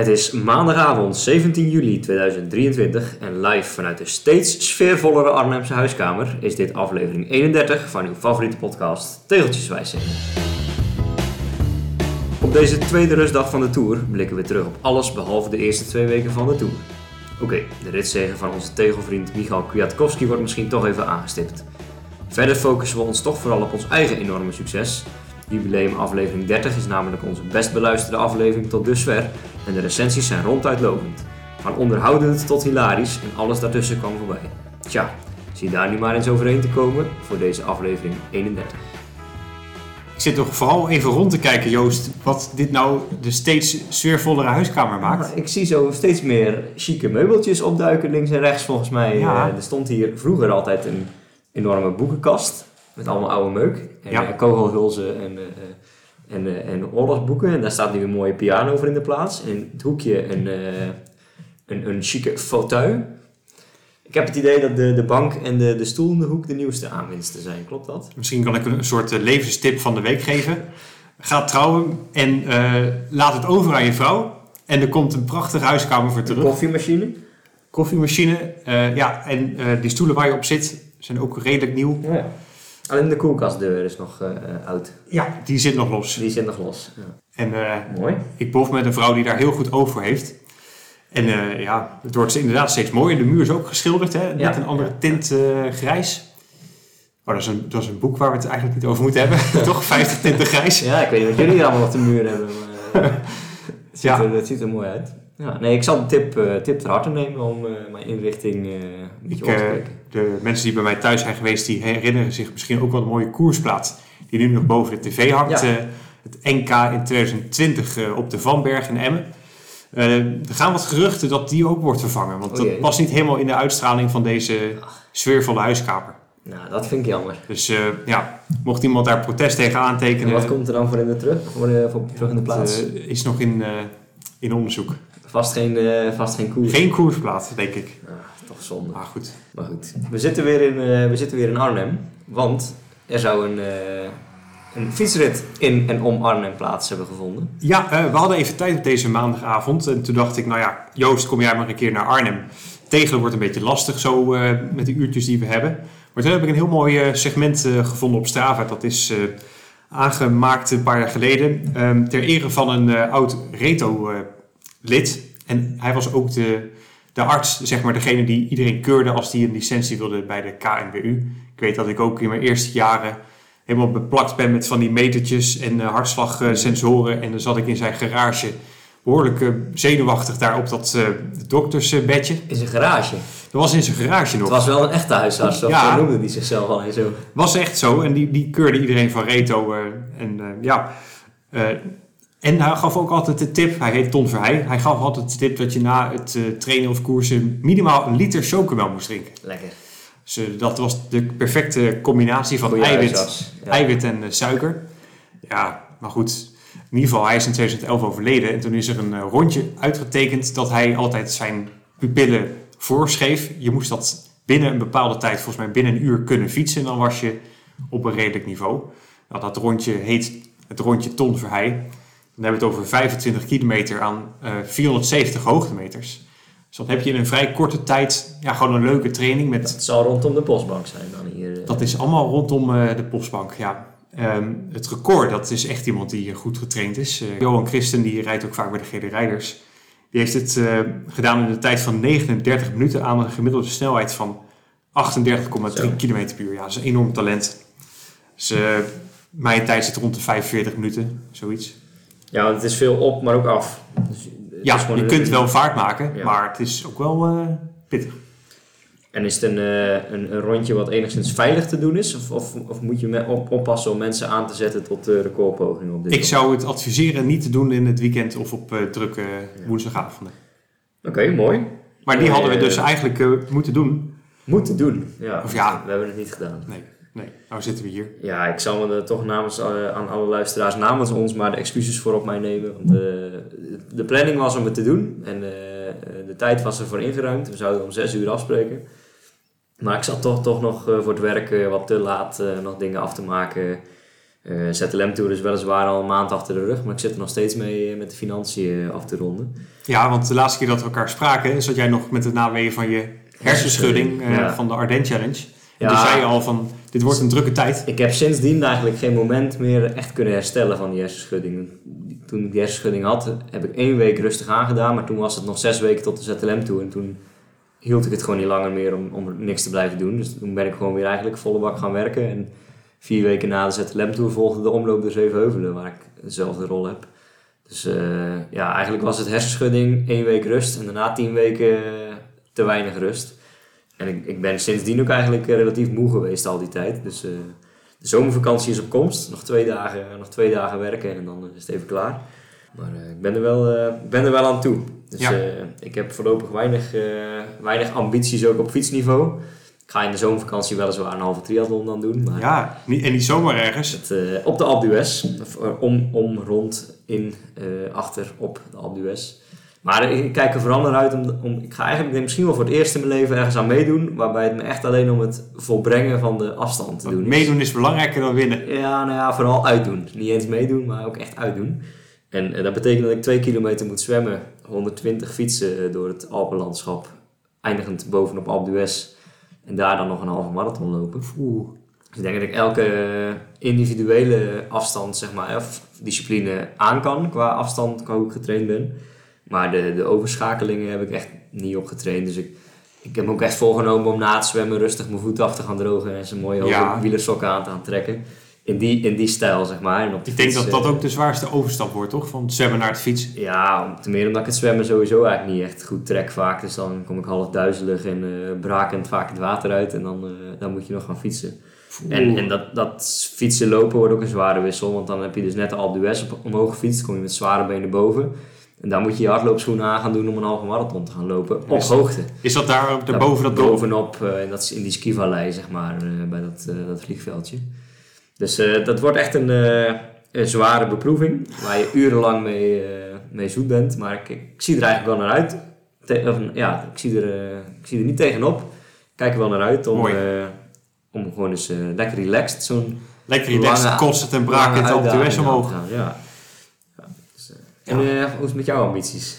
Het is maandagavond 17 juli 2023 en live vanuit de steeds sfeervollere Arnhemse huiskamer is dit aflevering 31 van uw favoriete podcast Tegeltjeswijzing. Op deze tweede rustdag van de Tour blikken we terug op alles behalve de eerste twee weken van de Tour. Oké, de ritzegen van onze tegelvriend Michal Kwiatkowski wordt misschien toch even aangestipt. Verder focussen we ons toch vooral op ons eigen enorme succes. Jubileum aflevering 30 is namelijk onze best beluisterde aflevering tot dusver en de recensies zijn ronduit lovend. Van onderhoudend tot hilarisch en alles daartussen kwam voorbij. Tja, zie daar nu maar eens overheen te komen voor deze aflevering 31. Ik zit toch vooral even rond te kijken, Joost, wat dit nou de steeds sfeervollere huiskamer maakt. Ik zie zo steeds meer chique meubeltjes opduiken links en rechts volgens mij. Ja. Eh, er stond hier vroeger altijd een enorme boekenkast met allemaal oude meuk. En Ja. eh, kogelhulzen en, eh, eh, en, en oorlogsboeken. En daar staat nu een mooie piano voor in de plaats. En in het hoekje een, een, een chique fauteuil. Ik heb het idee dat de, de bank en de, de stoel in de hoek de nieuwste aanwinsten zijn. Klopt dat? Misschien kan ik een soort levenstip van de week geven. Ga trouwen en laat het over aan je vrouw. En er komt een prachtige huiskamer voor terug. koffiemachine. Koffiemachine. ja, en die stoelen waar je op zit zijn ook redelijk nieuw. Ja. Alleen de koelkastdeur is nog eh, eh, oud. Ja, die zit nog los. Die zit nog los. Ja. En eh, Mooi. ik bof met een vrouw die daar heel goed oog voor heeft. En eh, ja, het wordt inderdaad steeds mooier. De muur is ook geschilderd, hè? net Ja. een andere tint eh, grijs. Oh, dat is, een, dat is een boek waar we het eigenlijk niet over moeten hebben. Toch? 50 tinten grijs. Ja, ik weet niet wat jullie allemaal op de muur hebben. Maar, het, ziet Ja. er, het ziet er mooi uit. Ja, nee, ik zal de tip, eh, tip ter harte nemen om eh, mijn inrichting eh, een beetje Ik, op te kijken. de mensen die bij mij thuis zijn geweest, die herinneren zich misschien ook wel een mooie koersplaat. Die nu nog boven de tv hangt. Ja. Het NK in 2020 eh, op de Vanberg in Emmen. Er gaan wat geruchten dat die ook wordt vervangen. Want Oh dat past niet helemaal in de uitstraling van deze sfeervolle huiskamer. Nou, dat vind ik jammer. Dus ja, mocht iemand daar protest tegen aantekenen, En wat komt er dan voor in de terug? Voor, voor terug in de plaats? is nog in, in onderzoek. Vast geen, eh vast geen koers. Geen koersplaat, denk ik. Ah, toch zonde. Maar goed. Maar goed, we zitten weer in, eh, we zitten weer in Arnhem. Want er zou een, eh, een fietsrit in en om Arnhem plaats hebben gevonden. Ja, we hadden even tijd op deze maandagavond. En toen dacht ik, nou ja, Joost, kom jij maar een keer naar Arnhem. Tegelen wordt een beetje lastig zo met de uurtjes die we hebben. Maar toen heb ik een heel mooi segment gevonden op Strava. Dat is aangemaakt een paar jaar geleden. ehm, ter ere van een oud Reto-lid. en hij was ook de, de arts, zeg maar degene die iedereen keurde als die een licentie wilde bij de KNWU. Ik weet dat ik ook in mijn eerste jaren helemaal beplakt ben met van die metertjes en eh, hartslagsensoren. En dan zat ik in zijn garage behoorlijk eh, zenuwachtig daar op dat eh, doktersbedje. In zijn garage. Dat was in zijn garage nog. Het was wel een echte huisarts, of Ja. noemde hij zichzelf al en zo. Was echt zo. En die, die keurde iedereen van Reto. en ja. En hij gaf ook altijd de tip, hij heet Ton Verheij. Hij gaf altijd de tip dat je na het eh, trainen of koersen minimaal een liter chocomel moest drinken. Lekker. Dus eh, dat was de perfecte combinatie van Goeie eiwit. Ja. eiwit en eh, suiker. Ja, maar goed. In ieder geval, hij is in 2011 overleden. En toen is er een rondje uitgetekend dat hij altijd zijn pupillen voorschreef. Je moest dat binnen een bepaalde tijd, volgens mij binnen een uur, kunnen fietsen. En dan was je op een redelijk niveau. Nou, dat rondje heet het rondje Ton Verheij. Dan hebben we het over 25 kilometer aan eh, 470 hoogtemeters. Dus dan heb je in een vrij korte tijd ja, gewoon een leuke training met Het zal rondom de postbank zijn dan hier. eh. dat is allemaal rondom eh, de postbank, ja. Ehm, het record, dat is echt iemand die goed getraind is. Johan Christen, die rijdt ook vaak bij de GD Rijders. Die heeft het gedaan in de tijd van 39 minuten aan een gemiddelde snelheid van 38,3 Zo. km per uur. Ja, dat is een enorm talent. Dus mijn tijd zit rond de 45 minuten, zoiets. Ja, want het is veel op, maar ook af. Dus, eh, Ja, je een- kunt wel vaart maken, Ja. maar het is ook wel eh, pittig. En is het een, eh, een, een rondje wat enigszins veilig te doen is? Of, of, of moet je op, oppassen om mensen aan te zetten tot de recordpogingen op dit Ik zou het adviseren niet te doen in het weekend of op drukke woensdagavonden. Oké, mooi. Maar die hadden we dus eigenlijk moeten doen. Moeten doen. Ja, Of ja. We hebben het niet gedaan. Nee, nee, nou zitten we hier. Ja, ik zal me er toch namens, eh, aan alle luisteraars namens ons maar de excuses voor op mij nemen. Want eh, de planning was om het te doen. En eh, de tijd was ervoor ingeruimd. We zouden om zes uur afspreken. Maar ik zat toch, toch nog voor het werk wat te laat nog dingen af te maken. Eh ZLM Tour is weliswaar al een maand achter de rug, maar ik zit er nog steeds mee met de financiën af te ronden. Ja, want de laatste keer dat we elkaar spraken, zat jij nog met de naweeën van je hersenschudding Ja. van de Ardennes Challenge. En Ja. toen zei je al van, dit wordt een drukke tijd. Ik heb sindsdien eigenlijk geen moment meer echt kunnen herstellen van die hersenschudding. Toen ik die hersenschudding had, heb ik één week rustig aangedaan, maar toen was het nog zes weken tot de ZLM toe. En toen hield ik het gewoon niet langer meer om, om niks te blijven doen. Dus toen ben ik gewoon weer eigenlijk volle bak gaan werken. En vier weken na de ZLM Tour volgde de omloop de Zevenheuvelen, waar ik dezelfde rol heb. Dus eh, ja, eigenlijk was het hersenschudding, één week rust en daarna tien weken te weinig rust. En ik, ik ben sindsdien ook eigenlijk eh, relatief moe geweest al die tijd. Dus eh, de zomervakantie is op komst. Nog twee dagen, nog twee dagen werken en dan is het even klaar. Maar eh, ik ben er, wel, eh, ik ben er wel aan toe. Dus Ja. eh, ik heb voorlopig weinig, eh, weinig ambities ook op fietsniveau. Ik ga in de zomervakantie weliswaar een halve triathlon dan doen. Maar Ja, niet, en niet zomaar ergens. het, eh, op de Alpe d'Huez. Eh, Om, om, rond, in, eh, achter, op de Alpe d'Huez. Maar ik kijk er vooral naar uit om, om... Ik ga eigenlijk misschien wel voor het eerst in mijn leven ergens aan meedoen. Waarbij het me echt alleen om het volbrengen van de afstand te doen is. Meedoen is belangrijker dan winnen. Ja, nou ja, vooral uitdoen. Niet eens meedoen, maar ook echt uitdoen. En eh, dat betekent dat ik twee kilometer moet zwemmen, 120 fietsen eh, door het Alpenlandschap, eindigend bovenop Alpe d'Huez. En daar dan nog een halve marathon lopen. Oeh. Dus ik denk dat ik elke individuele afstand, zeg maar, of discipline aan kan qua afstand, qua hoe ik getraind ben. Maar de, de overschakelingen heb ik echt niet op getraind. Dus ik, ik heb me ook echt voorgenomen om na het zwemmen rustig mijn voeten af te gaan drogen en zijn mooie Ja. wielersokken aan te gaan trekken. In die, in die stijl, zeg maar. En op de Ik denk fiets, dat dat eh, ook de zwaarste overstap wordt, toch? Van het zwemmen naar het fietsen. Ja, om- ten meer omdat ik het zwemmen sowieso eigenlijk niet echt goed trek vaak. Dus dan kom ik half duizelig en eh, brakend vaak het water uit. En dan, eh, dan moet je nog gaan fietsen. En, en dat, dat fietsen lopen wordt ook een zware wissel. Want dan heb je dus net de Alpe d'Huez omhoog gefietst. kom je met zware benen boven. En dan moet je je hardloopschoenen aan gaan doen om een halve marathon te gaan lopen. Op Is- hoogte. Is dat daar ook daarboven dat dorp? Bovenop, eh, en dat is in die skivallei, zeg maar, eh, bij dat, eh, dat vliegveldje. Dus eh, dat wordt echt een, eh, een zware beproeving, waar je urenlang mee, eh, mee zoet bent. Maar ik, ik zie er eigenlijk wel naar uit. Te- of, ja, ik zie, er, eh, ik zie er niet tegenop. Ik kijk er wel naar uit om, eh, om gewoon eens eh, lekker relaxed zo'n Lekker relaxed, konstant en lange brakend op de West omhoog. Ja. Eh, en eh, hoe is het met jouw ambities?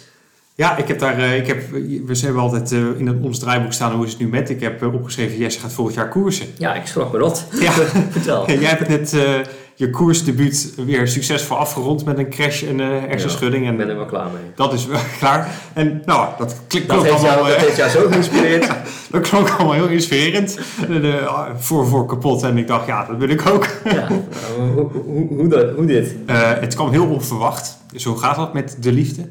Ja, ik heb daar, eh, ik heb, we hebben altijd eh, in het, ons draaiboek staan hoe is het nu met. Ik heb opgeschreven, Jesse gaat volgend jaar koersen. Ja, ik schrok me rot. Ja. Vertel. Jij hebt net eh, je koersdebuut weer succesvol afgerond met een crash en eh hersenschudding. Ik En ben er wel klaar mee. dat is wel klaar. En nou, dat klinkt Dat heeft, jou, allemaal, dat eh, heeft jou zo geïnspireerd. dat klonk allemaal heel inspirerend. De, ah, voor voor kapot. En ik dacht, ja, dat wil ik ook. Ja, hoe, hoe, hoe, dat, hoe dit? Eh, het kwam heel onverwacht. Zo gaat dat met de liefde.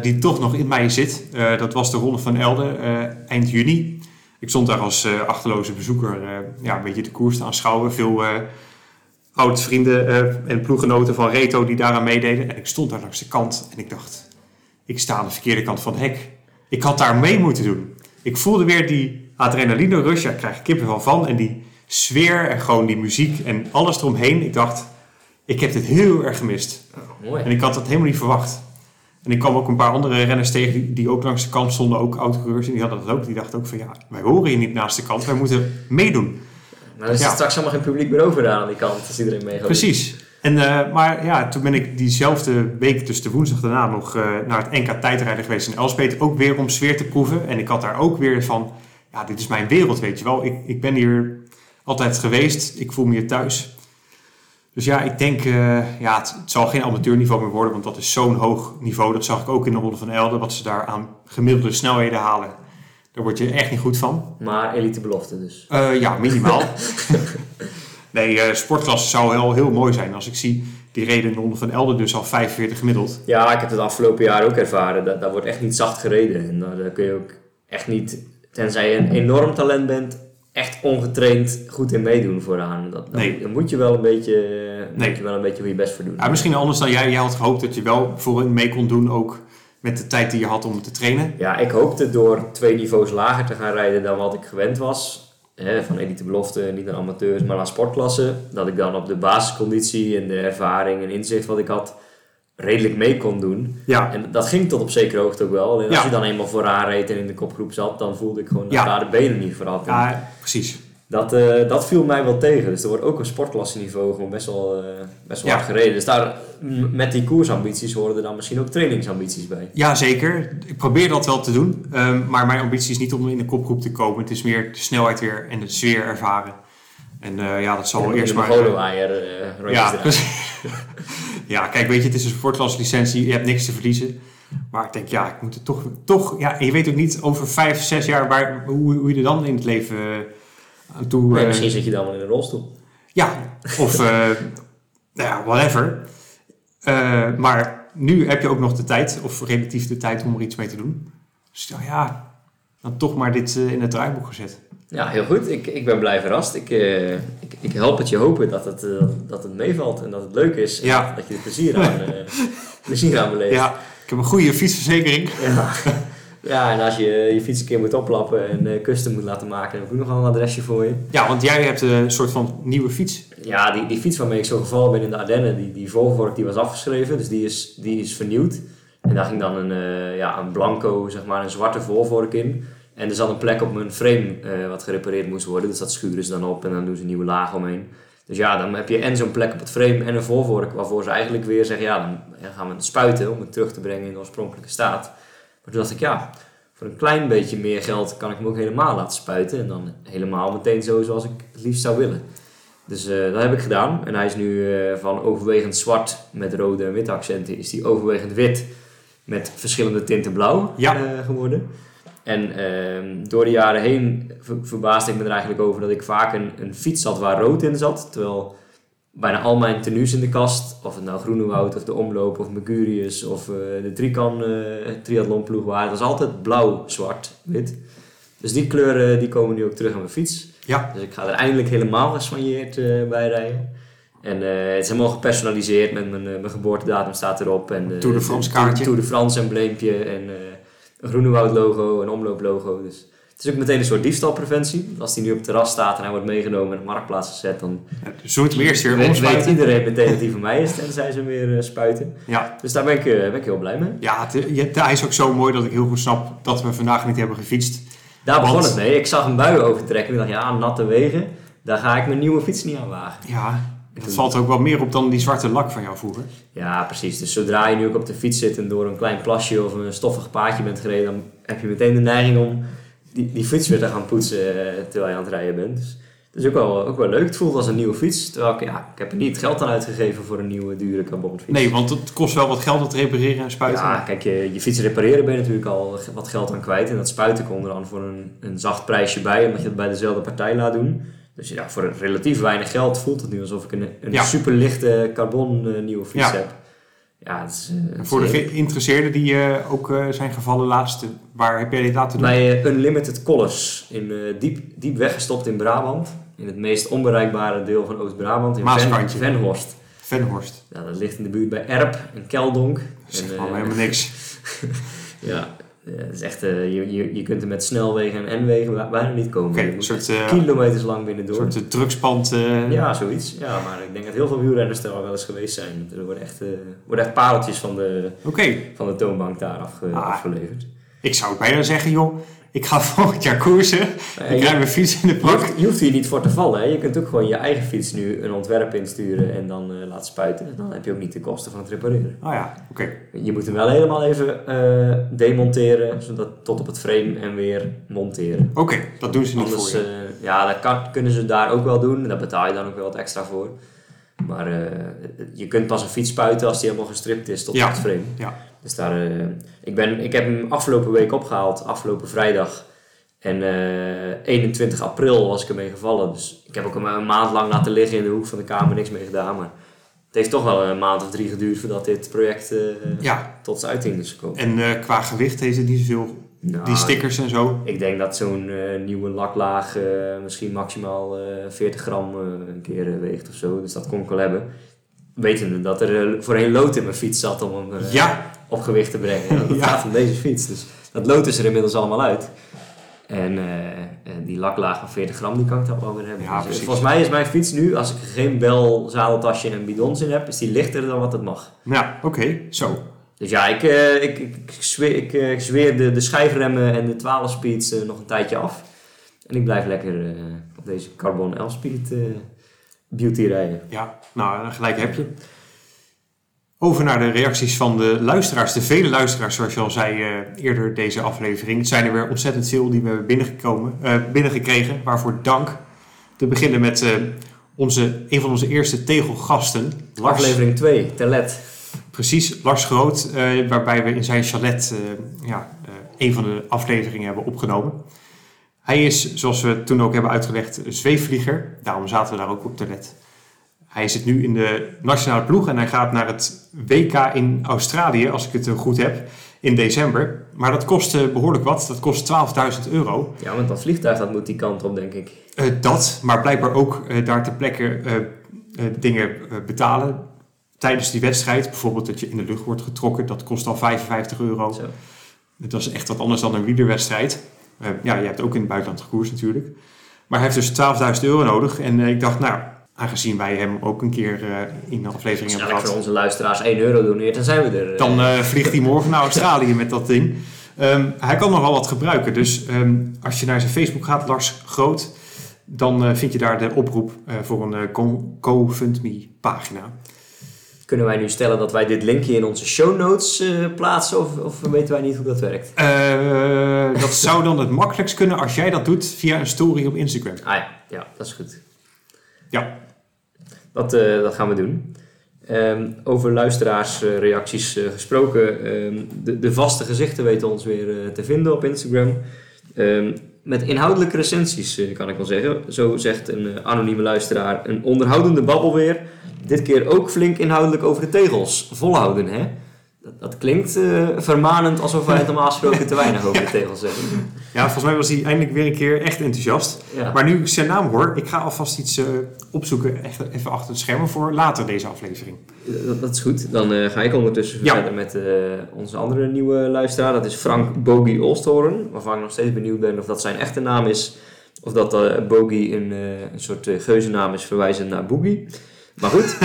Die toch nog in mij zit. Dat was de Ronde van Elden eh, eind juni. Ik stond daar als achterloze bezoeker ja, een beetje de koers te aanschouwen. Veel oud-vrienden eh, en ploeggenoten van Reto die daaraan meededen. En ik stond daar langs de kant en ik dacht, ik sta aan de verkeerde kant van het hek. Ik had daar mee moeten doen. Ik voelde weer die adrenaline rush. Ik krijg er kippenvel van. En die sfeer en gewoon die muziek en alles eromheen. Ik dacht, ik heb dit heel erg gemist. Oh, mooi. En ik had dat helemaal niet verwacht. En ik kwam ook een paar andere renners tegen die, die ook langs de kant stonden, ook autocoureurs. En die hadden dat ook. Die dachten ook van ja, wij horen hier niet naast de kant. Wij moeten meedoen. Maar dan is er Ja. straks allemaal geen publiek meer over daar aan die kant, als iedereen mee gaat. Precies. En, eh, maar ja, toen ben ik diezelfde week, dus de woensdag daarna, nog eh, naar het NK tijdrijden geweest in Elspet. Ook weer om sfeer te proeven. En ik had daar ook weer van, ja, dit is mijn wereld, weet je wel. Ik, ik ben hier altijd geweest. Ik voel me hier thuis. Dus ja, ik denk, eh, ja, het, het zal geen amateurniveau meer worden, want dat is zo'n hoog niveau. Dat zag ik ook in de Ronde van Elden, wat ze daar aan gemiddelde snelheden halen. Daar word je echt niet goed van. Maar elite belofte dus. Eh, ja, minimaal. nee, eh sportklasse zou wel heel mooi zijn. Als ik zie, die reden Ronde van Elden dus al 45 gemiddeld. Ja, ik heb het afgelopen jaar ook ervaren. Dat, daar wordt echt niet zacht gereden. En daar, daar kun je ook echt niet, tenzij je een enorm talent bent, echt ongetraind goed in meedoen vooraan. Dat, dat, Nee. Dan moet je wel een beetje, Nee. moet je wel een beetje hoe je best voor doen. Ja, misschien anders dan jij. Jij had gehoopt dat je wel voor mee kon doen, ook met de tijd die je had om te trainen. Ja, ik hoopte door twee niveaus lager te gaan rijden dan wat ik gewend was. Hè, van elite belofte, niet naar amateurs, maar naar sportklasse. Dat ik dan op de basisconditie en de ervaring en inzicht wat ik had, redelijk mee kon doen. Ja, En dat ging tot op zekere hoogte ook wel. En als Ja. je dan eenmaal vooraan reed en in de kopgroep zat, dan voelde ik gewoon dat Ja. daar de benen niet voor had. Ja precies. Dat, eh, dat viel mij wel tegen. Dus er wordt ook een sportklasseniveau gewoon best wel, eh, best wel Ja. hard gereden. Dus daar, met die koersambities horen er dan misschien ook trainingsambities bij. Ja, zeker. Ik probeer dat wel te doen. Ehm, maar mijn ambitie is niet om in de kopgroep te komen. Het is meer de snelheid weer en de sfeer ervaren. En eh, ja, dat zal wel eerst maar... Rondjes ja, ja, kijk, weet je, het is een sportklaslicentie. Je hebt niks te verliezen. Maar ik denk, ja, ik moet het toch... toch ja, en je weet ook niet over vijf, zes jaar waar, hoe, hoe je er dan in het leven aan toe... Nee, eh, misschien zit je dan wel in een rolstoel. Ja, of eh, nou ja, whatever. Eh, maar nu heb je ook nog de tijd, of relatief de tijd om er iets mee te doen. Dus nou ja, dan toch maar dit in het draaiboek gezet. Ja, heel goed. Ik, ik ben blij verrast. Ik, ik, ik help het je hopen dat het, dat het meevalt en dat het leuk is. En Ja. dat je er plezier aan, eh, plezier aan beleeft. Ja, ik heb een goede fietsverzekering. Ja. Ja, en als je je fiets een keer moet oplappen en eh custom moet laten maken, dan heb ik ook nog wel een adresje voor je. Ja, want jij hebt een soort van nieuwe fiets. Ja, die, die fiets waarmee ik zo gevallen ben in de Ardennen, die, die voorvork die was afgeschreven, dus die is, die is vernieuwd. En daar ging dan een, eh, ja, een blanco, zeg maar, een zwarte voorvork in. En er zat een plek op mijn frame eh, wat gerepareerd moest worden, dus dat schuren ze dan op en dan doen ze een nieuwe laag omheen. Dus ja, dan heb je en zo'n plek op het frame en een voorvork waarvoor ze eigenlijk weer zeggen, ja, dan gaan we het spuiten om het terug te brengen in de oorspronkelijke staat. Maar toen dacht ik, ja, voor een klein beetje meer geld kan ik hem ook helemaal laten spuiten. En dan helemaal meteen zo zoals ik het liefst zou willen. Dus eh, dat heb ik gedaan. En hij is nu eh, van overwegend zwart met rode en witte accenten, is hij overwegend wit met verschillende tinten blauw Ja. eh, geworden. En ehm, door de jaren heen ver- verbaasde ik me er eigenlijk over dat ik vaak een, een fiets had waar rood in zat. Terwijl bijna al mijn tenues in de kast, of het nou Groenewoud of de Omloop of Mercurius of eh, de Trican eh triathlonploeg waren, het was altijd blauw, zwart, wit. Dus die kleuren die komen nu ook terug aan mijn fiets. Ja, Dus ik ga er eindelijk helemaal gesoigneerd eh bij rijden. En het is helemaal gepersonaliseerd met mijn, mijn geboortedatum staat erop. En, Tour de France kaartje. Tour de France embleempje en een Groenewoud logo, een omloop logo. Dus het is ook meteen een soort diefstalpreventie. Als die nu op het terras staat en hij wordt meegenomen en op marktplaats gezet, dan zo het hem eerst weer weet, iedereen meteen dat die van mij is, tenzij ze hem weer eh, spuiten. Ja, Dus daar ben ik, eh, ben ik heel blij mee. ja het, hij is ook zo mooi dat ik heel goed snap dat we vandaag niet hebben gefietst. Daar begon het mee. Ik zag een bui overtrekken en ik dacht, ja, natte wegen, daar ga ik mijn nieuwe fiets niet aan wagen. Ja, dat valt ook wel meer op dan die zwarte lak van jou vroeger. Ja, precies. Dus zodra je nu ook op de fiets zit en door een klein plasje of een stoffig paadje bent gereden, dan heb je meteen de neiging om die, die fiets weer te gaan poetsen eh, terwijl je aan het rijden bent. Dus dat is ook wel, ook wel leuk. Het voelt als een nieuwe fiets. Terwijl ik, ja, ik heb er niet het geld aan uitgegeven voor een nieuwe dure carbonfiets. Nee, want het kost wel wat geld om te repareren en spuiten. Ja, kijk, je, je fiets repareren ben je natuurlijk al wat geld aan kwijt. En dat spuiten komt er dan voor een, een zacht prijsje bij, omdat je het bij dezelfde partij laat doen. Dus ja, voor relatief weinig geld voelt het nu alsof ik een, een Ja. super lichte carbon eh, nieuwe fiets Ja. heb. Ja, het is, eh, het En voor de geïnteresseerden die eh, ook eh, zijn gevallen laatst, waar heb jij dit laten doen? Bij Unlimited Collars, in, diep, diep weggestopt in Brabant. In het meest onbereikbare deel van Oost-Brabant, in Ven. Venhorst. Venhorst. Ja, dat ligt in de buurt bij Erp en Keldonk. Zeg En, maar eh, helemaal niks. Ja, het is echt, eh, je, je, je kunt er met snelwegen en N-wegen bij- bijna niet komen. Een soort, eh, kilometers lang binnendoor. soort eh, drugspand. eh, Ja, zoiets. Ja, maar ik denk dat heel veel wielrenners er al wel eens geweest zijn. Er worden echt, eh, worden echt pareltjes van de, van de toonbank daar afge, Ah. afgeleverd. ik zou bijna zeggen, joh, ik ga volgend jaar koersen. Ik rijd mijn fiets in de pak. je hoeft hier niet voor te vallen. Hè. Je kunt ook gewoon je eigen fiets nu een ontwerp insturen en dan eh, laten spuiten. Dan heb je ook niet de kosten van het repareren. Oh ja, oké. Je moet hem wel helemaal even eh, demonteren, zodat tot op het frame en weer monteren. Oké, dat doen ze niet Anders, voor je. eh, ja, dat kan, kunnen ze daar ook wel doen. Daar betaal je dan ook wel wat extra voor. Maar eh, je kunt pas een fiets spuiten als die helemaal gestript is tot Ja. het frame. Ja. Dus daar, eh, ik, ben, ik heb hem afgelopen week opgehaald, afgelopen vrijdag. En eh, 21 april was ik ermee gevallen. Dus ik heb ook een maand lang laten liggen in de hoek van de kamer, niks mee gedaan. Maar het heeft toch wel een maand of drie geduurd voordat dit project eh, Ja, tot zijn uiting is gekomen. en eh, qua gewicht heeft het niet zoveel. Nou, Die stickers en zo. Ik denk dat zo'n eh, nieuwe laklaag eh, misschien maximaal eh 40 gram een keer weegt of zo. Dus dat kon ik wel hebben. Wetende dat er voorheen lood in mijn fiets zat om hem Ja, op gewicht te brengen. Ja, dat Ja. gaat van deze fiets. Dus dat lood is er inmiddels allemaal uit. En die laklaag van 40 gram, die kan ik dan wel weer hebben. Ja, Dus, precies. volgens mij is mijn fiets nu, als ik geen bel, zadeltasje en bidons in heb, is die lichter dan wat het mag. ja oké, zo. Dus ja, ik, eh, ik, ik, ik zweer, ik, eh, ik zweer de, de schijfremmen en de 12 speeds eh, nog een tijdje af. En ik blijf lekker op deze Carbon L-Speed beauty rijden. Ja, nou, gelijk heb je. Over naar de reacties van de luisteraars, de vele luisteraars, zoals je al zei eerder deze aflevering. Het zijn er weer ontzettend veel die we hebben binnengekomen, binnengekregen, waarvoor dank. Te beginnen met onze, een van onze eerste tegelgasten. Lars. Aflevering 2, Telet. Precies, Lars Groot, waarbij we in zijn chalet ja, een van de afleveringen hebben opgenomen. Hij is, zoals we toen ook hebben uitgelegd, zweefvlieger. Daarom zaten we daar ook op Telet. Hij zit nu in de nationale ploeg en hij gaat naar het WK in Australië, als ik het goed heb, in december. Maar dat kost behoorlijk wat. Dat kost 12.000 euro. Ja, want dat vliegtuig dat moet die kant op, denk ik. Uh, dat, maar blijkbaar ook uh, daar ter plekke dingen betalen tijdens die wedstrijd. Bijvoorbeeld dat je in de lucht wordt getrokken, dat kost al 55 euro. Zo. Dat is echt wat anders dan een wielerwedstrijd. ja, je hebt ook in het buitenland gekoers natuurlijk. Maar hij heeft dus 12.000 euro nodig. En ik dacht, nou, Aangezien wij hem ook een keer uh, in de aflevering hebben gehad. voor onze luisteraars 1 euro doneert, dan zijn we er. Dan uh, vliegt hij morgen naar Australië met dat ding. Um, hij kan nog wel wat gebruiken. Dus um, als je naar zijn Facebook gaat, Lars Groot, dan uh, vind je daar de oproep voor een GoFundMe pagina. Kunnen wij nu stellen dat wij dit linkje in onze show notes plaatsen of, of, weten wij niet hoe dat werkt? dat zou dan het makkelijkst kunnen als jij dat doet via een story op Instagram. Ah ja, ja dat is goed. Ja. Dat, uh, dat gaan we doen. Um, over luisteraarsreacties gesproken. Um, de, de, vaste gezichten weten ons weer te vinden op Instagram. Um, met inhoudelijke recensies, kan ik wel zeggen. Zo zegt een anonieme luisteraar een onderhoudende babbel weer. Dit keer ook flink inhoudelijk over de tegels. Volhouden, hè? Dat, dat klinkt uh, vermanend alsof wij het normaal gesproken te weinig over de tegels zeggen. Ja, volgens mij was hij eindelijk weer een keer echt enthousiast. Maar nu ik zijn naam hoor, ik ga alvast iets uh, opzoeken, echt even achter het schermen voor later deze aflevering. Dat, dat is goed. Dan uh, ga ik ondertussen ja. verder met onze andere nieuwe luisteraar. Dat is Frank Bogie Olsthoorn, waarvan ik nog steeds benieuwd ben of dat zijn echte naam is. Of dat Bogie een, een soort geuzennaam is verwijzend naar Boogie. Maar goed.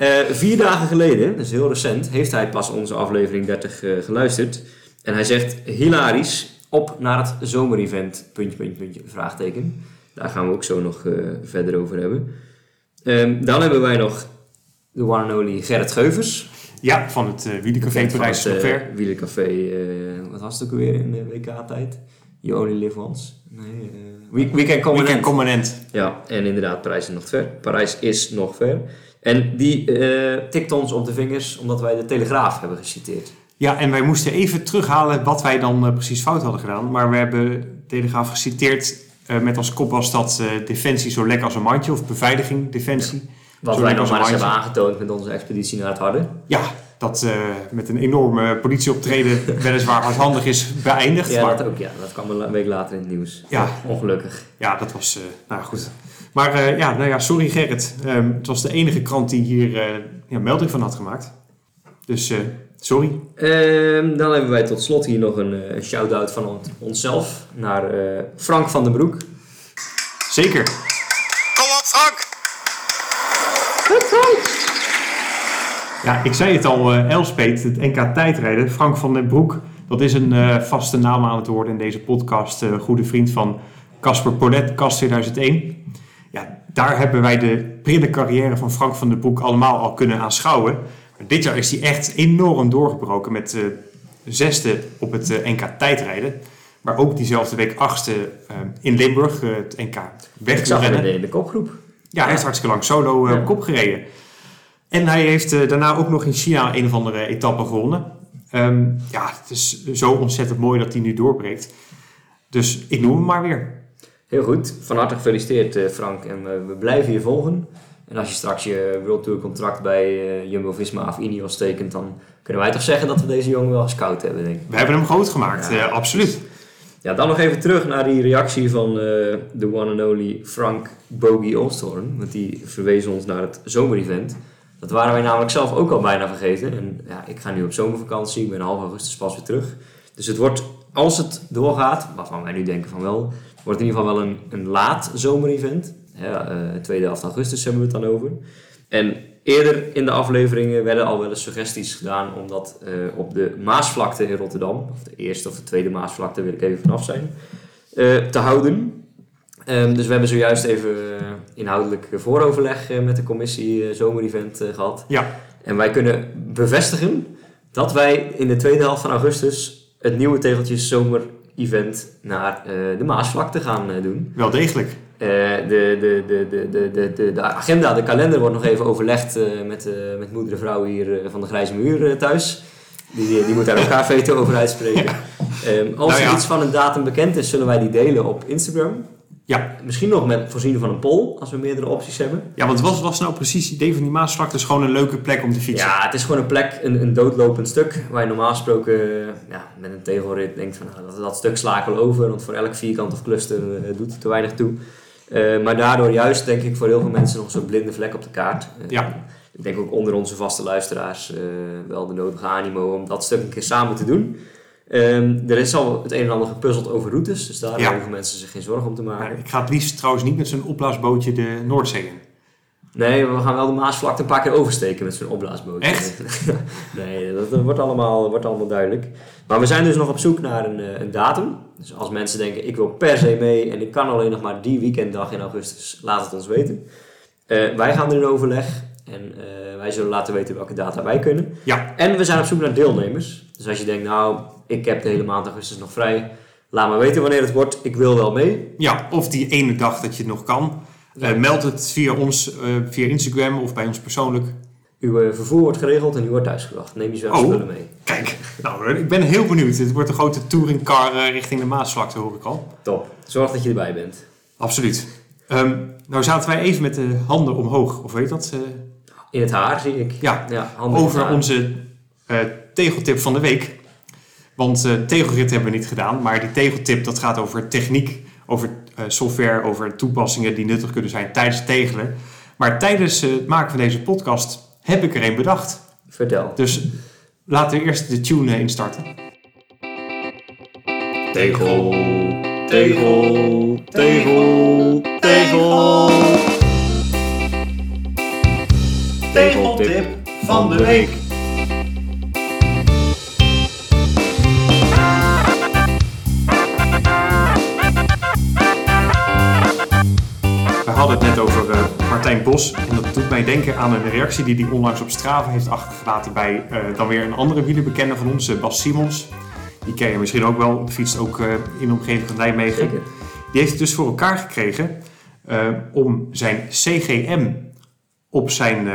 Uh, vier dagen geleden, dus heel recent, heeft hij pas onze aflevering 30 uh, eh, geluisterd. En hij zegt, hilarisch, op naar het zomerevent, puntje, puntje, puntje, vraagteken. Daar gaan we ook zo nog uh, verder over hebben. Um, dan hebben wij nog de one and only Gerrit Geuvers. Ja, van het uh, Wielercafé Parijs uh, Wielercafé, wat was het ook weer in de WK-tijd? You only live once. Nee, uh, weekend Component. Component. Ja, en inderdaad, Parijs is nog ver. Parijs is nog ver. En die uh, tikt ons op de vingers omdat wij de Telegraaf hebben geciteerd. Ja, en wij moesten even terughalen wat wij dan uh, precies fout hadden gedaan. Maar we hebben de Telegraaf geciteerd uh, met als kop was dat defensie zo lekker als een mandje. Of beveiliging, defensie. Ja. Wat wij nog maar eens hebben aangetoond met onze expeditie naar het Harde. Ja, dat met een enorme politieoptreden weliswaar hardhandig is beëindigd. Ja, maar... dat ook. Ja, dat kwam een week later in het nieuws. Ja. Ongelukkig. Ja, dat was, nou goed. Maar uh, ja, nou ja, sorry Gerrit. Um, het was de enige krant die hier ja, melding van had gemaakt. Dus sorry. Um, dan hebben wij tot slot hier nog een shout-out van on onszelf naar Frank van den Broek. Zeker. Kom op Frank! Goed Frank! Ja, ik zei het al, Elspet, het NK tijdrijden. Frank van den Broek, dat is een vaste naam aan het worden in deze podcast. goede vriend van Casper Polet, Kast 2001 ja, daar hebben wij de prille carrière van Frank van den Broek allemaal al kunnen aanschouwen. Maar dit jaar is hij echt enorm doorgebroken met zesde op het NK tijdrijden. Maar ook diezelfde week achtste in Limburg, het NK wegrennen. in de kopgroep. Ja, hij heeft hartstikke lang solo ja. kop gereden. En hij heeft daarna ook nog in China een of andere etappe gewonnen. Um, ja, het is zo ontzettend mooi dat hij nu doorbreekt. Dus ik noem hem maar weer. Heel goed. Van harte gefeliciteerd eh, Frank. En we blijven je volgen. En als je straks je World Tour contract bij Jumbo-Visma of Ineos tekent, dan kunnen wij toch zeggen dat we deze jongen wel gescout hebben, denk ik. We hebben hem groot gemaakt, ja, absoluut. Ja, dan nog even terug naar die reactie van uh, de one and only Frank Bogie Olstorn. Want die verwees ons naar het zomerevent. Dat waren wij namelijk zelf ook al bijna vergeten. En ja, ik ga nu op zomervakantie, ik ben half augustus pas weer terug. Dus het wordt, als het doorgaat, waarvan wij nu denken van wel, wordt in ieder geval wel een, een laat zomerevent. Ja, uh, tweede helft augustus hebben we het dan over. En eerder in de afleveringen werden al wel eens suggesties gedaan om dat uh, op de Maasvlakte in Rotterdam, of de eerste of de tweede Maasvlakte wil ik even vanaf zijn, uh, te houden. Ehm, dus we hebben zojuist even eh, inhoudelijk vooroverleg eh, met de commissie eh, zomerevent gehad. Ja. En wij kunnen bevestigen dat wij in de tweede helft van augustus het nieuwe Tegeltjes zomerevent naar de Maasvlakte gaan doen. Wel degelijk. de, de, de, de, de, de, de agenda, de kalender wordt nog even overlegd met, met moeder en vrouw hier van de Grijze Muur thuis. Die, die moet daar elkaar veto over uitspreken. Ehm, als nou er iets van een datum bekend is, zullen wij die delen op Instagram. Ja, Misschien nog met voorzien van een poll, als we meerdere opties hebben. ja want wat was nou precies het idee van die Maasvlakte? Is gewoon een leuke plek om te fietsen. Ja, het is gewoon een plek, een, een doodlopend stuk, waar je normaal gesproken ja, met een tegelrit denkt van nou, dat, dat stuk sla ik wel over, want voor elk vierkant of cluster eh, doet het te weinig toe. Eh, maar daardoor juist denk ik voor heel veel mensen nog zo'n blinde vlek op de kaart. Eh, Ja. Ik denk ook onder onze vaste luisteraars wel de nodige animo om dat stuk een keer samen te doen. Ehm, er is al het een en ander gepuzzeld over routes, dus daar Ja. hoeven mensen zich geen zorgen om te maken. Ik ga het liefst trouwens niet met zo'n opblaasbootje de Noordzee in. Nee, we gaan wel de Maasvlakte een paar keer oversteken met zo'n opblaasboot. Echt? nee, dat, dat wordt, allemaal, wordt allemaal duidelijk. Maar we zijn dus nog op zoek naar een, eh, een datum. Dus als mensen denken, ik wil per se mee en ik kan alleen nog maar die weekenddag in augustus, laat het ons weten. Eh, wij gaan er in overleg en eh, wij zullen laten weten welke data wij kunnen. Ja, En we zijn op zoek naar deelnemers. Dus als je denkt, nou, ik heb de hele maand augustus nog vrij. Laat me weten wanneer het wordt. Ik wil wel mee. ja, of die ene dag dat je het nog kan. Ja. Eh, meld het via ons, eh, via Instagram of bij ons persoonlijk. Uw eh, vervoer wordt geregeld en u wordt thuisgebracht. Neem je zwemspullen Oh. mee. Kijk, nou, ik ben heel benieuwd. Het wordt een grote touringcar richting de Maasvlakte, hoor ik al. Top. Zorg dat je erbij bent. Absoluut. Ehm, nou zaten wij even met de handen omhoog, of weet dat? In het haar zie ik. ja, Ja, over onze tegeltip van de week. Want eh tegelrit hebben we niet gedaan, maar die tegeltip dat gaat over techniek, over eh, software, over toepassingen die nuttig kunnen zijn tijdens het tegelen. Maar tijdens eh, het maken van deze podcast heb ik er een bedacht. Vertel. Dus laten we eerst de tune instarten. Tegel, tegel, tegel, tegel. Tegeltip van de week. Hadden het net over eh, Martijn Bos. En dat doet mij denken aan een reactie die hij onlangs op Strava heeft achtergelaten bij eh, dan weer een andere wielerbekende van ons, eh, Bas Simons. Die ken je misschien ook wel, fietst ook in de omgeving van Nijmegen. Zeker. Die heeft het dus voor elkaar gekregen om zijn CGM op zijn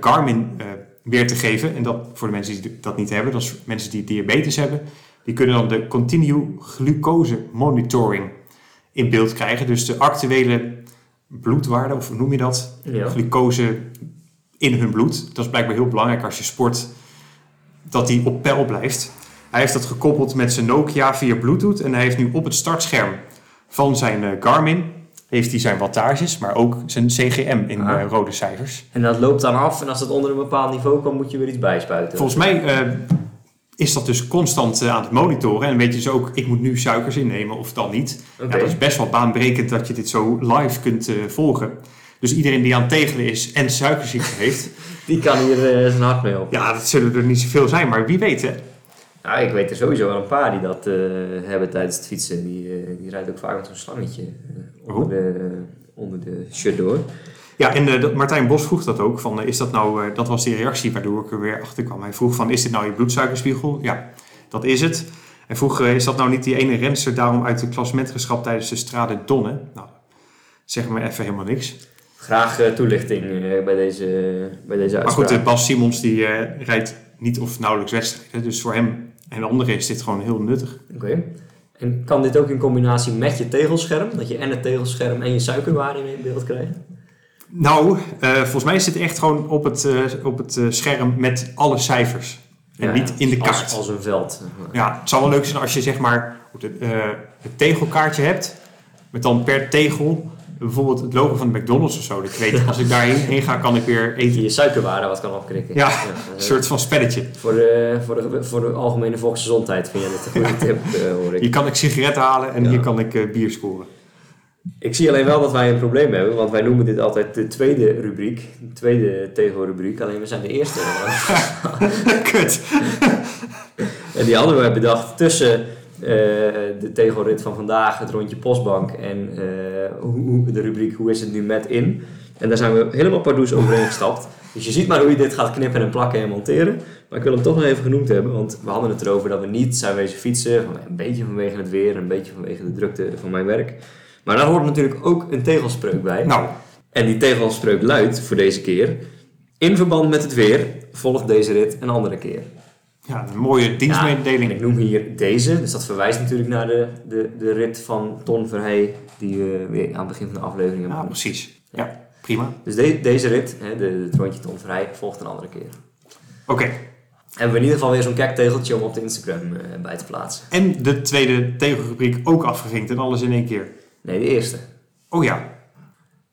Garmin weer te geven. En dat voor de mensen die dat niet hebben, dat is mensen die diabetes hebben, die kunnen dan de continue glucose monitoring in beeld krijgen. Dus de actuele bloedwaarde, of hoe noem je dat? Ja. Glucose in hun bloed. Dat is blijkbaar heel belangrijk als je sport, dat die op peil blijft. Hij heeft dat gekoppeld met zijn Nokia via Bluetooth en hij heeft nu op het startscherm van zijn eh, Garmin heeft hij zijn wattages, maar ook zijn CGM in Ah. eh, rode cijfers. En dat loopt dan af en als het onder een bepaald niveau komt, moet je weer iets bijspuiten. Volgens mij eh, is dat dus constant eh, aan het monitoren en weet je dus ook, ik moet nu suikers innemen of dan niet. Ja, dat is best wel baanbrekend dat je dit zo live kunt eh, volgen. Dus iedereen die aan het tegelen is en suikerziekte heeft, Die kan hier eh, zijn hart mee op. ja, dat zullen er niet zoveel zijn, maar wie weet hè. Nou, ik weet er sowieso wel een paar die dat hebben tijdens het fietsen. Die, die rijden ook vaak met zo'n slangetje eh, onder, Oh. de, onder de shirt door. Ja, en eh, Martijn Bos vroeg dat ook. Van, eh, is dat, nou, eh, dat was die reactie waardoor ik er weer achter kwam. Hij vroeg van, is dit nou je bloedsuikerspiegel? Ja, dat is het. Hij vroeg, is dat nou niet die ene renster daarom uit het klassement geschrapt tijdens de Strade Donne? Nou, zeg me even helemaal niks. Graag toelichting bij, deze, bij deze Maar goed, Bas Simons die rijdt niet of nauwelijks wedstrijden. Dus voor hem en anderen is dit gewoon heel nuttig. Oké. En kan dit ook in combinatie met je tegelscherm? Dat je en het tegelscherm en je suikerwaarde in beeld krijgt? Nou, eh, volgens mij zit het echt gewoon op het, eh, op het eh, scherm met alle cijfers. En Ja, niet in de kaart. Als, een veld. Ja, het zou wel leuk zijn als je zeg maar het, het tegelkaartje hebt. Met dan per tegel bijvoorbeeld het logo van de McDonald's of zo. Dat ik weet, als ik daarheen heen ga, kan ik weer Dat je eten. je suikerwaarde wat kan opkrikken. Ja, Een soort van spelletje. voor, de, voor, de, voor de algemene volksgezondheid vind je dit een goede tip, hoor ik. Hier kan ik sigaretten halen en Ja. hier kan ik bier scoren. Ik zie alleen wel dat wij een probleem hebben, want wij noemen dit altijd de tweede rubriek, de tweede tegelrubriek, alleen we zijn de eerste. Kut. en die hadden we bedacht tussen de tegelrit van vandaag, het rondje postbank en eh, hoe, de rubriek hoe is het nu met in. En daar zijn we helemaal pardoes overheen gestapt. Dus je ziet maar hoe je dit gaat knippen en plakken en monteren. Maar ik wil hem toch nog even genoemd hebben, want we hadden het erover dat we niet zijn wezen fietsen. Een beetje vanwege het weer, een beetje vanwege de drukte van mijn werk. Maar daar hoort natuurlijk ook een tegelspreuk bij. Nou, En die tegelspreuk luidt voor deze keer: In verband met het weer volgt deze rit een andere keer. ja, een mooie Ja, en dienstmededeling. ik noem hier deze, dus dat verwijst natuurlijk naar de, de, de rit van Ton Verhey, die we weer aan het begin van de aflevering hebben. Ja, precies. Ja, prima. Dus de- deze rit, hè, de, het rondje Ton Verhey, volgt een andere keer. Oké. Hebben we in ieder geval weer zo'n kijktegeltje om op de Instagram eh, bij te plaatsen. En de tweede tegelrubriek ook afgevinkt en alles in één keer. Nee, de eerste. Oh ja.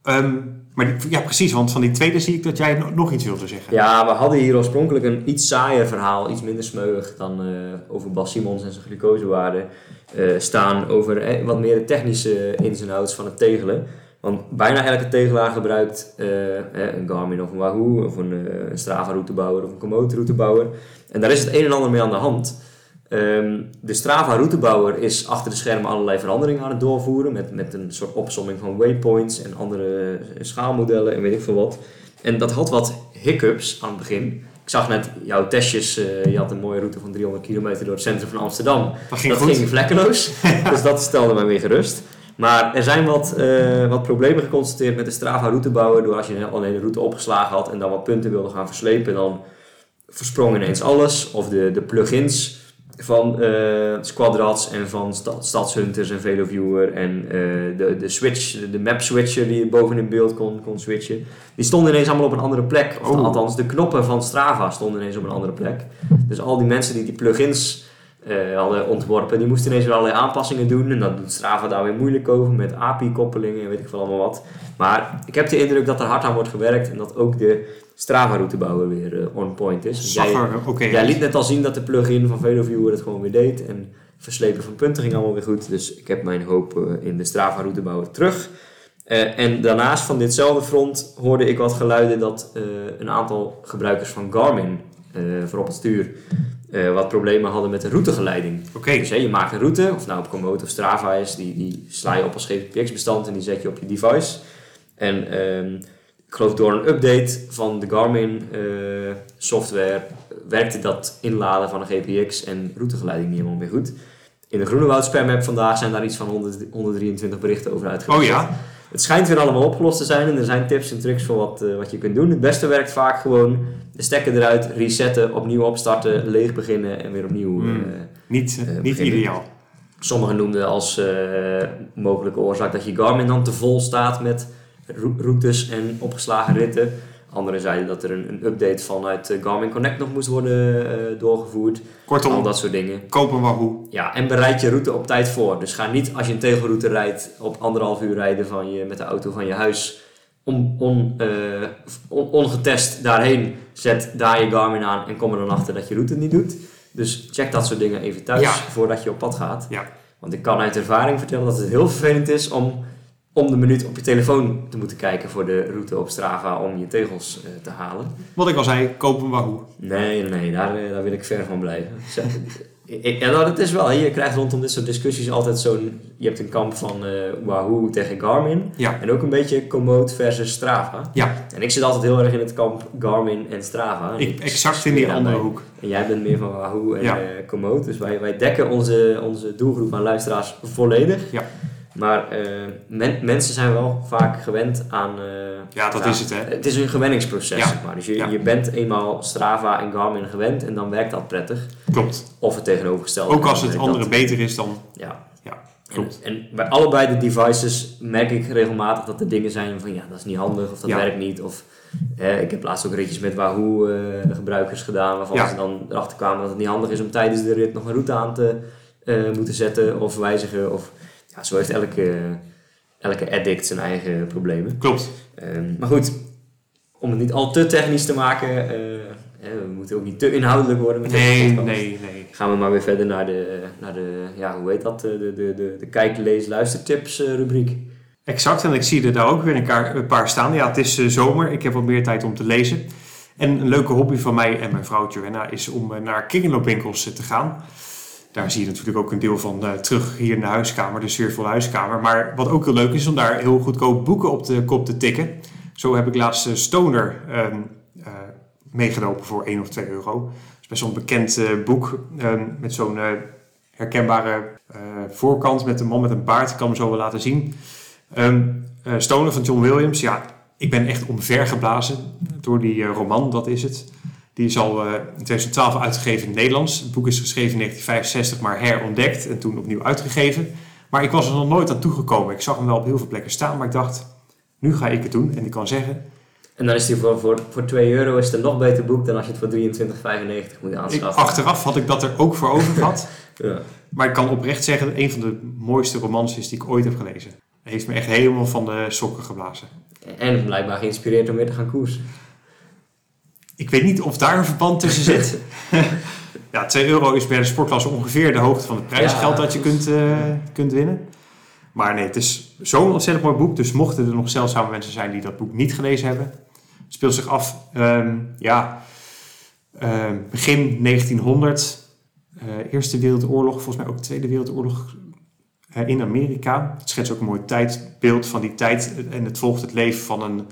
Ehm, maar die- ja, precies, want van die tweede zie ik dat jij no- nog iets wilde zeggen. Ja, we hadden hier oorspronkelijk een iets saaier verhaal, iets minder smeuig dan eh, over Bas Simons en zijn glucosewaarde eh, staan. Over eh, wat meer de technische ins en outs van het tegelen. Want bijna elke tegelaar gebruikt een Garmin of een Wahoo of een, een Strava routebouwer of een Komoot routebouwer. En daar is het een en ander mee aan de hand. Ehm, de Strava routebouwer is achter de schermen allerlei veranderingen aan het doorvoeren met, met een soort opsomming van waypoints en andere eh, schaalmodellen en weet ik veel wat. En dat had wat hiccups aan het begin. Ik zag net jouw testjes, eh, je had een mooie route van 300 kilometer door het centrum van Amsterdam. Dat ging dat goed. ging vlekkeloos, dus dat stelde mij weer gerust. Maar er zijn wat, eh, wat problemen geconstateerd met de Strava routebouwer. Door als je alleen de route opgeslagen had en dan wat punten wilde gaan verslepen, dan versprong ineens alles. Of de, de plugins van eh Squadrats en van sta- Stadshunters en Veloviewer en eh, de, de switch, de, de map switcher die je boven in beeld kon, kon switchen. Die stonden ineens allemaal op een andere plek. Of Oh. althans, de knoppen van Strava stonden ineens op een andere plek. Dus al die mensen die die plugins eh, hadden ontworpen, die moesten ineens weer allerlei aanpassingen doen. En dat doet Strava daar weer moeilijk over met API-koppelingen en weet ik veel allemaal wat. Maar ik heb de indruk dat er hard aan wordt gewerkt en dat ook de Strava-routebouwer weer eh, on point is. Jij- oké Jij liet net al zien dat de plugin van Veloviewer het gewoon weer deed. En verslepen van punten ging allemaal weer goed. Dus ik heb mijn hoop eh, in de Strava routebouwer terug. En daarnaast van ditzelfde front hoorde ik wat geluiden dat een aantal gebruikers van Garmin eh, voor op het stuur eh, wat problemen hadden met de routegeleiding. Oké, Dus hè, je maakt een route, of nou op Komoot of Strava is, die, die sla je op als GPX-bestand en die zet je op je device. En ehm, ik geloof door een update van de Garmin eh, software werkte dat inladen van een GPX en routegeleiding niet helemaal meer goed. In de Groenewoud spam app vandaag zijn daar iets van 100, 123 berichten over uitgelegd. oh ja. Het schijnt weer allemaal opgelost te zijn en er zijn tips en tricks voor wat, eh, wat je kunt doen. Het beste werkt vaak gewoon de stekker eruit, resetten, opnieuw opstarten, leeg beginnen en weer opnieuw. Hmm. eh, Niet, Eh, niet ideaal. Sommigen noemden als mogelijke oorzaak dat je Garmin dan te vol staat met rou- routes en opgeslagen ritten. Anderen zeiden dat er een, een update vanuit eh, Garmin Connect nog moest worden eh, doorgevoerd. Al Kortom, dat soort dingen. koop een Wahoo. Ja, en bereid je route op tijd voor. Dus ga niet als je een tegelroute rijdt op anderhalf uur rijden van je, met de auto van je huis. On, on, eh, on- ongetest daarheen. Zet daar je Garmin aan en kom er dan achter dat je route het niet doet. Dus check dat soort dingen even thuis Ja. voordat je op pad gaat. Ja. Want ik kan uit ervaring vertellen dat het heel vervelend is om om de minuut op je telefoon te moeten kijken voor de route op Strava om je tegels eh, te halen. Wat ik al zei, koop een Wahoo. Nee, nee, daar, eh, daar wil ik ver van blijven. Ja, nou, dat is wel. Je krijgt rondom dit soort discussies altijd zo'n... Je hebt een kamp van eh, Wahoo tegen Garmin. Ja. En ook een beetje Komoot versus Strava. Ja, En ik zit altijd heel erg in het kamp Garmin en Strava. En ik, exact in die andere hoek. En jij bent meer van Wahoo en Ja. Komoot. Dus wij, wij dekken onze, onze doelgroep aan luisteraars volledig. Ja. Maar eh, men- mensen zijn wel vaak gewend aan... eh, Ja, dat is het, hè. Het is een gewenningsproces, Ja. zeg maar. Dus je, Ja. je bent eenmaal Strava en Garmin gewend en dan werkt dat prettig. Klopt. Of het tegenovergestelde. Ook als het werkt andere dat- beter is dan... Ja. Ja, En, klopt. en bij allebei de devices merk ik regelmatig dat er dingen zijn van ja, dat is niet handig of dat Ja. werkt niet. Of eh, ik heb laatst ook ritjes met Wahoo eh, de gebruikers gedaan waarvan ze dan erachter kwamen dat het niet handig is om tijdens de rit nog een route aan te eh, moeten zetten of wijzigen. Of, ja, zo heeft elke, elke addict zijn eigen problemen. Klopt. Ehm, maar goed, om het niet al te technisch te maken, eh, we moeten ook niet te inhoudelijk worden met deze Nee, nee, nee. Gaan we maar weer verder naar de, naar de ja, hoe heet dat, de, de, de, de, kijk, lees, luistertips eh, rubriek. Exact, en ik zie er daar ook weer een, paar staan. Ja, het is eh, zomer, ik heb wat meer tijd om te lezen. En een leuke hobby van mij en mijn vrouw Joanna is om naar kringloopwinkels te gaan. Daar zie je natuurlijk ook een deel van eh, terug hier in de huiskamer, de sfeervolle huiskamer. Maar wat ook heel leuk is, om daar heel goedkoop boeken op de kop te tikken. Zo heb ik laatst eh, Stoner eh, meegenomen voor 1 of 2 euro. Dat is best wel een bekend boek ehm, met zo'n herkenbare voorkant met een man met een baard. Ik kan hem zo wel laten zien. Ehm eh, Stoner van John Williams, ja, ik ben echt omvergeblazen door die roman, dat is het. Die is al eh, in 2012 uitgegeven in het Nederlands. Het boek is geschreven in 1965, maar herontdekt en toen opnieuw uitgegeven. Maar ik was er nog nooit aan toegekomen. Ik zag hem wel op heel veel plekken staan, maar ik dacht, nu ga ik het doen. En ik kan zeggen, En dan is die voor, voor, voor 2 euro is het een nog beter boek dan als je het voor 23,95 moet ik, aanschaffen. achteraf had ik dat er ook voor over gehad. Ja. Maar ik kan oprecht zeggen, dat een van de mooiste romans is die ik ooit heb gelezen. Hij heeft me echt helemaal van de sokken geblazen. En blijkbaar geïnspireerd om weer te gaan koersen. Ik weet niet of daar een verband tussen zit. ja, 2 euro is bij de sportklasse ongeveer de hoogte van het prijsgeld Ja, dat je kunt, eh, kunt winnen. Maar nee, het is zo'n ontzettend mooi boek. Dus mochten er nog zeldzame mensen zijn die dat boek niet gelezen hebben. Het speelt zich af, ehm, ja, ehm, begin 1900. eh, Eerste Wereldoorlog, volgens mij ook Tweede Wereldoorlog eh, in Amerika. Het schetst ook een mooi tijdbeeld van die tijd. En het volgt het leven van een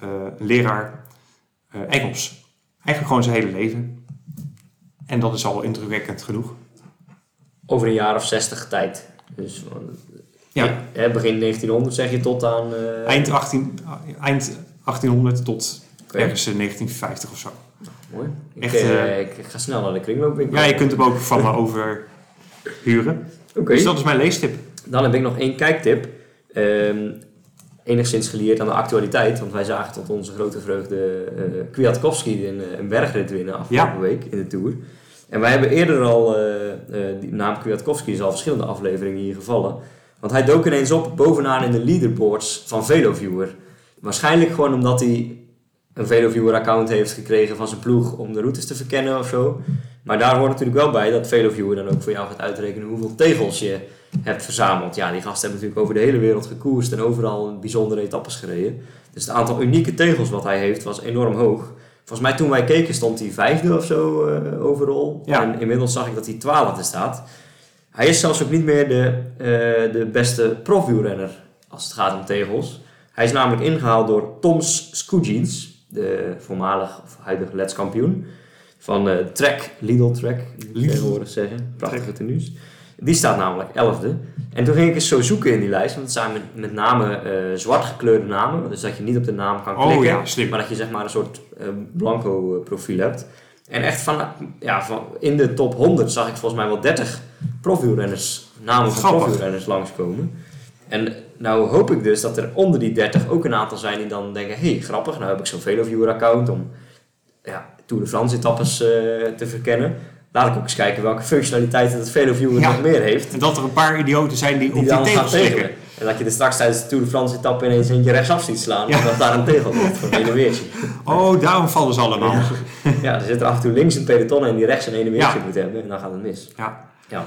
eh, leraar Engels. Eigenlijk gewoon zijn hele leven. En dat is al indrukwekkend genoeg. Over een jaar of 60 tijd. Dus Ja. hè, begin 1900 zeg je tot aan... eh, Eind, 18, eind 1800 tot oké, ergens in 1950 of zo. Mooi. Ik, Echt, eh, eh, ik ga snel naar de kringloopwinkel. Ja, je kunt hem ook van me overhuren. Oké. Dus dat is mijn leestip. Dan heb ik nog één kijktip. Ehm, enigszins gelieerd aan de actualiteit. Want wij zagen tot onze grote vreugde eh Kwiatkowski een, eh, een bergrit winnen afgelopen week in de Tour. En wij hebben eerder al, eh, die naam Kwiatkowski is al verschillende afleveringen hier gevallen. Want hij dook ineens op bovenaan in de leaderboards van Veloviewer. Waarschijnlijk gewoon omdat hij een Veloviewer account heeft gekregen van zijn ploeg om de routes te verkennen of zo. Maar daar hoort natuurlijk wel bij dat Veloviewer dan ook voor jou gaat uitrekenen hoeveel tegels je hebt verzameld. Ja, die gasten hebben natuurlijk over de hele wereld gekoerst en overal bijzondere etappes gereden. Dus het aantal unieke tegels wat hij heeft was enorm hoog. Volgens mij toen wij keken stond hij vijfde of zo eh overal. Ja. En inmiddels zag ik dat hij twaalfde staat. Hij is zelfs ook niet meer de, eh, de beste profwielrenner als het gaat om tegels. Hij is namelijk ingehaald door Toms Skujins, de voormalig of huidige letskampioen van eh Trek, Lidl Trek, moet ik zeggen. Prachtige tenues. Die staat namelijk elfde. En toen ging ik eens zo zoeken in die lijst, want het zijn met, met name eh, zwart gekleurde namen. Dus dat je niet op de naam kan Oh klikken, ja, slim. maar dat je zeg maar een soort eh, blanco eh, profiel hebt. En echt van, ja, van in de top 100 zag ik volgens mij wel 30 profielrenners, namen van Grappig. profielrenners langskomen. En nou hoop ik dus dat er onder die 30 ook een aantal zijn die dan denken, hé, hey, grappig, nou heb ik zo'n Veloviewer account om ja, Tour de France etappes te verkennen. Laat ik ook eens kijken welke functionaliteiten dat Veloviewer Ja. nog meer heeft. En dat er een paar idioten zijn die, Die op die dan gaan tegels. En dat je er straks tijdens de Tour de France etappe ineens eentje rechtsaf ziet slaan. Ja. Omdat daar een tegel ligt voor een weertje. Oh, daarom vallen ze allemaal. Ja. Ja, er zit er af en toe links een peloton en die rechts een ene weertje Ja. moet hebben. En dan gaat het mis. Ja.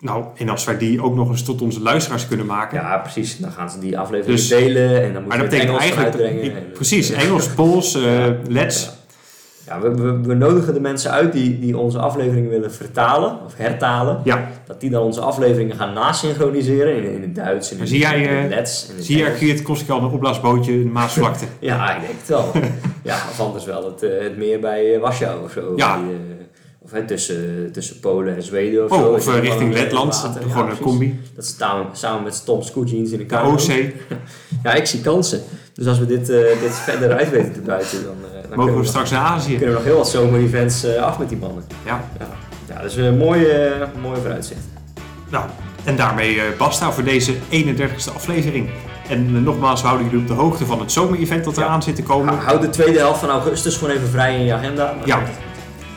Nou, en als wij die ook nog eens tot onze luisteraars kunnen maken. ja, precies. Dan gaan ze die aflevering Dus- delen. En dan moet maar je dat het betekent Engels eigenlijk... uitbrengen. precies, Engels, Pools, eh Lets. Ja. We, we, we nodigen de mensen uit die, die onze afleveringen willen vertalen of hertalen. Ja, Dat die dan onze afleveringen gaan nasynchroniseren in, in het Duits, in, het- Zie jij, in het eh, Lets. In zie. Kwiat Koski al een opblaasbootje in de Maasvlakte? Ja, ik denk het wel. ja, of anders wel het, eh, het meer bij eh, Warschau of zo. Ja. Die, of hè, tussen, tussen Polen en Zweden of Oh, zo. of eh, richting Letland, water- ja, gewoon een combi. Dat ze samen, samen met Tom Scootjeans in de De kamer. OC, Ja, ik zie kansen. Dus als we dit, eh, dit verder uit weten te buiten, dan, dan mogen we we straks naar Azië. kunnen we nog heel wat zomer-events af met die mannen. Ja, Ja, ja dat is een mooie, mooie vooruitzicht. nou, en daarmee basta voor deze 31ste aflevering. En nogmaals, houden jullie op de hoogte van het zomer-event dat Ja. eraan zit te komen. Hou hou de tweede helft van augustus gewoon even vrij in je agenda. Ja.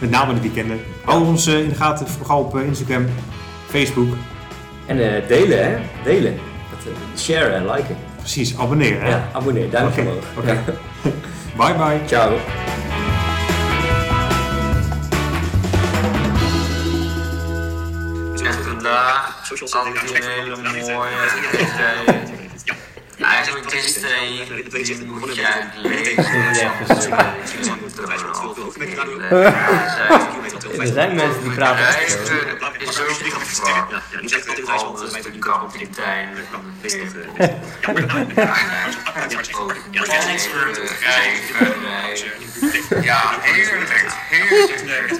Met name de weekenden. Hou ons eh, in de gaten, vooral op eh, Instagram, Facebook. En eh, delen, hè? Delen. Dat, eh, sharen en liken. Precies, abonneren. Hè? Ja, abonneer, duimpje Oké, omhoog. oké. Ja. Bye bye. Ciao. Had Ja, zo'n display moet je Er zijn mensen die praten echt zo. Rijden is ook gevaar. Altijd met een kapitein. Ja, heerlijk, heerlijk.